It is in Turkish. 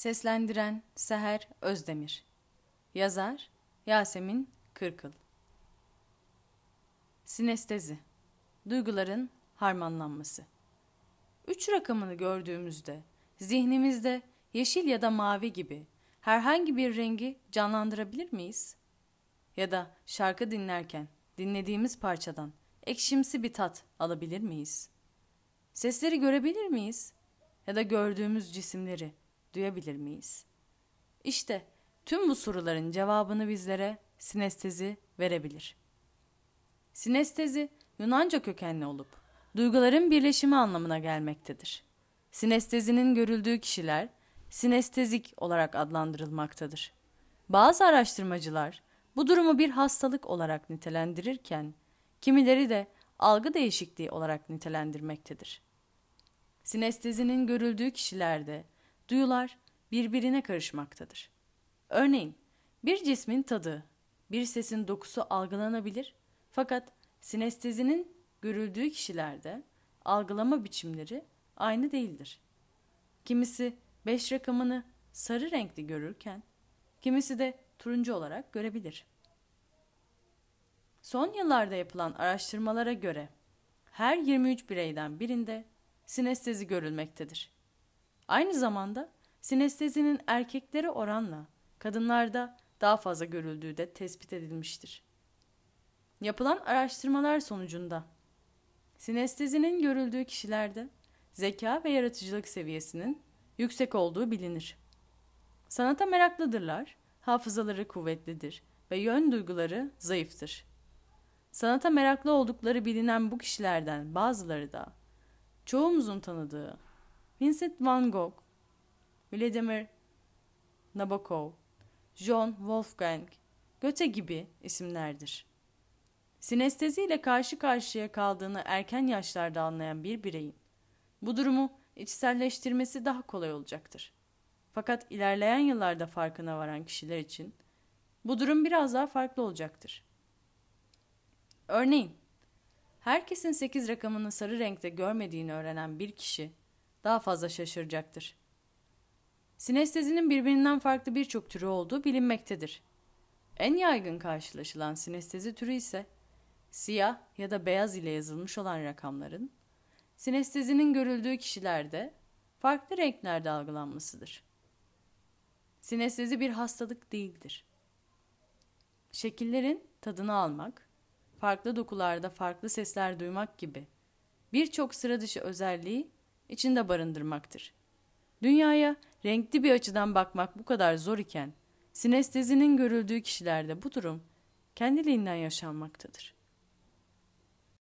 Seslendiren Seher Özdemir Yazar Yasemin Kırkıl Sinestezi Duyguların harmanlanması Üç rakamını gördüğümüzde zihnimizde yeşil ya da mavi gibi herhangi bir rengi canlandırabilir miyiz? Ya da şarkı dinlerken dinlediğimiz parçadan ekşimsi bir tat alabilir miyiz? Sesleri görebilir miyiz? Ya da gördüğümüz cisimleri duyabilir miyiz? İşte tüm bu soruların cevabını bizlere sinestezi verebilir. Sinestezi Yunanca kökenli olup duyguların birleşimi anlamına gelmektedir. Sinestezinin görüldüğü kişiler sinestezik olarak adlandırılmaktadır. Bazı araştırmacılar bu durumu bir hastalık olarak nitelendirirken kimileri de algı değişikliği olarak nitelendirmektedir. Sinestezinin görüldüğü kişilerde duyular birbirine karışmaktadır. Örneğin bir cismin tadı, bir sesin dokusu algılanabilir fakat sinestezinin görüldüğü kişilerde algılama biçimleri aynı değildir. Kimisi beş rakamını sarı renkli görürken, kimisi de turuncu olarak görebilir. Son yıllarda yapılan araştırmalara göre her 23 bireyden birinde sinestezi görülmektedir. Aynı zamanda sinestezinin erkeklere oranla kadınlarda daha fazla görüldüğü de tespit edilmiştir. Yapılan araştırmalar sonucunda sinestezinin görüldüğü kişilerde zeka ve yaratıcılık seviyesinin yüksek olduğu bilinir. Sanata meraklıdırlar, hafızaları kuvvetlidir ve yön duyguları zayıftır. Sanata meraklı oldukları bilinen bu kişilerden bazıları da çoğumuzun tanıdığı Vincent van Gogh, Vladimir Nabokov, John Wolfgang Goethe gibi isimlerdir. Sinestezi ile karşı karşıya kaldığını erken yaşlarda anlayan bir bireyin bu durumu içselleştirmesi daha kolay olacaktır. Fakat ilerleyen yıllarda farkına varan kişiler için bu durum biraz daha farklı olacaktır. Örneğin, herkesin 8 rakamını sarı renkte görmediğini öğrenen bir kişi daha fazla şaşıracaktır. Sinestezinin birbirinden farklı birçok türü olduğu bilinmektedir. En yaygın karşılaşılan sinestezi türü ise siyah ya da beyaz ile yazılmış olan rakamların sinestezinin görüldüğü kişilerde farklı renklerde algılanmasıdır. Sinestezi bir hastalık değildir. Şekillerin tadını almak, farklı dokularda farklı sesler duymak gibi birçok sıra dışı özelliği içinde barındırmaktır. Dünyaya renkli bir açıdan bakmak bu kadar zor iken, sinestezinin görüldüğü kişilerde bu durum kendiliğinden yaşanmaktadır.